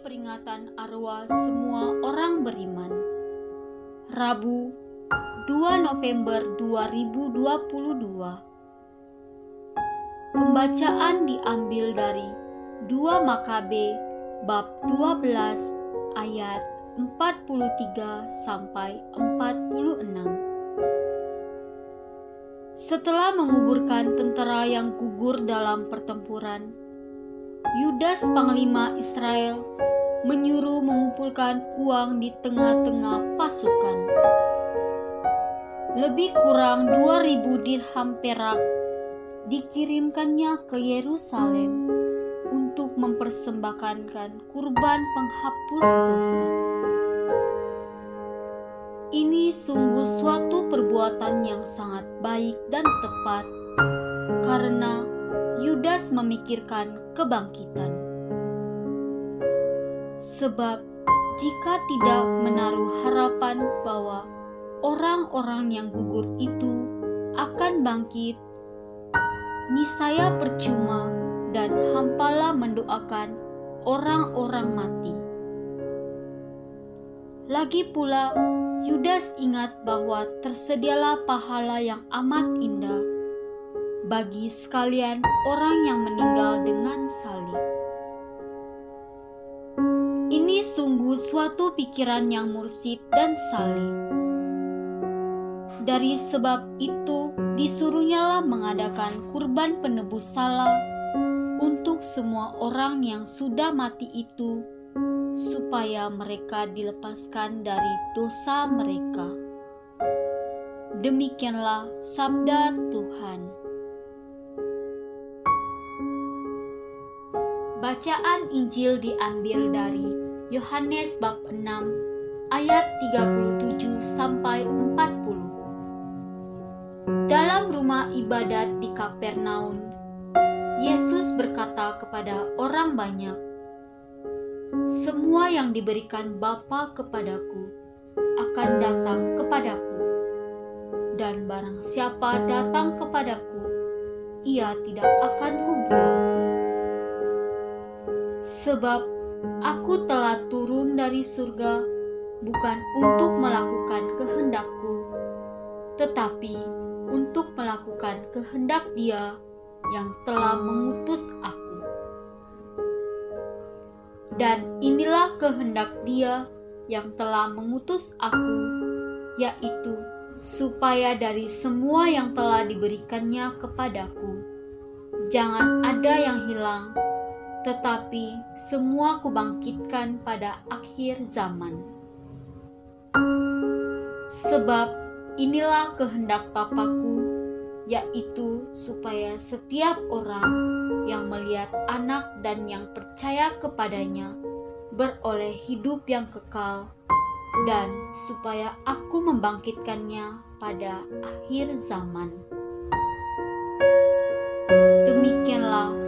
kekuatan arwah semua orang beriman. Rabu, 2 November 2022. Pembacaan diambil dari 2 Makabe bab 12 ayat 43 sampai 46. Setelah menguburkan tentara yang gugur dalam pertempuran, Yudas panglima Israel menyuruh mengumpulkan uang di tengah-tengah pasukan. Lebih kurang 2000 dirham perak dikirimkannya ke Yerusalem untuk mempersembahkan kurban penghapus dosa. Ini sungguh suatu perbuatan yang sangat baik dan tepat karena Yudas memikirkan kebangkitan. Sebab jika tidak menaruh harapan bahwa orang-orang yang gugur itu akan bangkit, niscaya percuma dan hampalah mendoakan orang-orang mati. Lagi pula, Yudas ingat bahwa tersedialah pahala yang amat indah bagi sekalian orang yang meninggal dengan salib. Ini sungguh suatu pikiran yang mursid dan salib. Dari sebab itu, disuruhnyalah mengadakan kurban penebus salah untuk semua orang yang sudah mati itu, supaya mereka dilepaskan dari dosa mereka. Demikianlah sabda Tuhan. Bacaan Injil diambil dari Yohanes bab 6 ayat 37 sampai 40. Dalam rumah ibadat di Kapernaum, Yesus berkata kepada orang banyak, "Semua yang diberikan Bapa kepadaku akan datang kepadaku, dan barang siapa datang kepadaku, ia tidak akan kubuang." Sebab aku telah turun dari surga bukan untuk melakukan kehendakku, tetapi untuk melakukan kehendak Dia yang telah mengutus aku. Dan inilah kehendak Dia yang telah mengutus aku, yaitu supaya dari semua yang telah diberikannya kepadaku, jangan ada yang hilang tetapi semua kubangkitkan pada akhir zaman. Sebab inilah kehendak Papaku, yaitu supaya setiap orang yang melihat anak dan yang percaya kepadanya beroleh hidup yang kekal dan supaya aku membangkitkannya pada akhir zaman. Demikianlah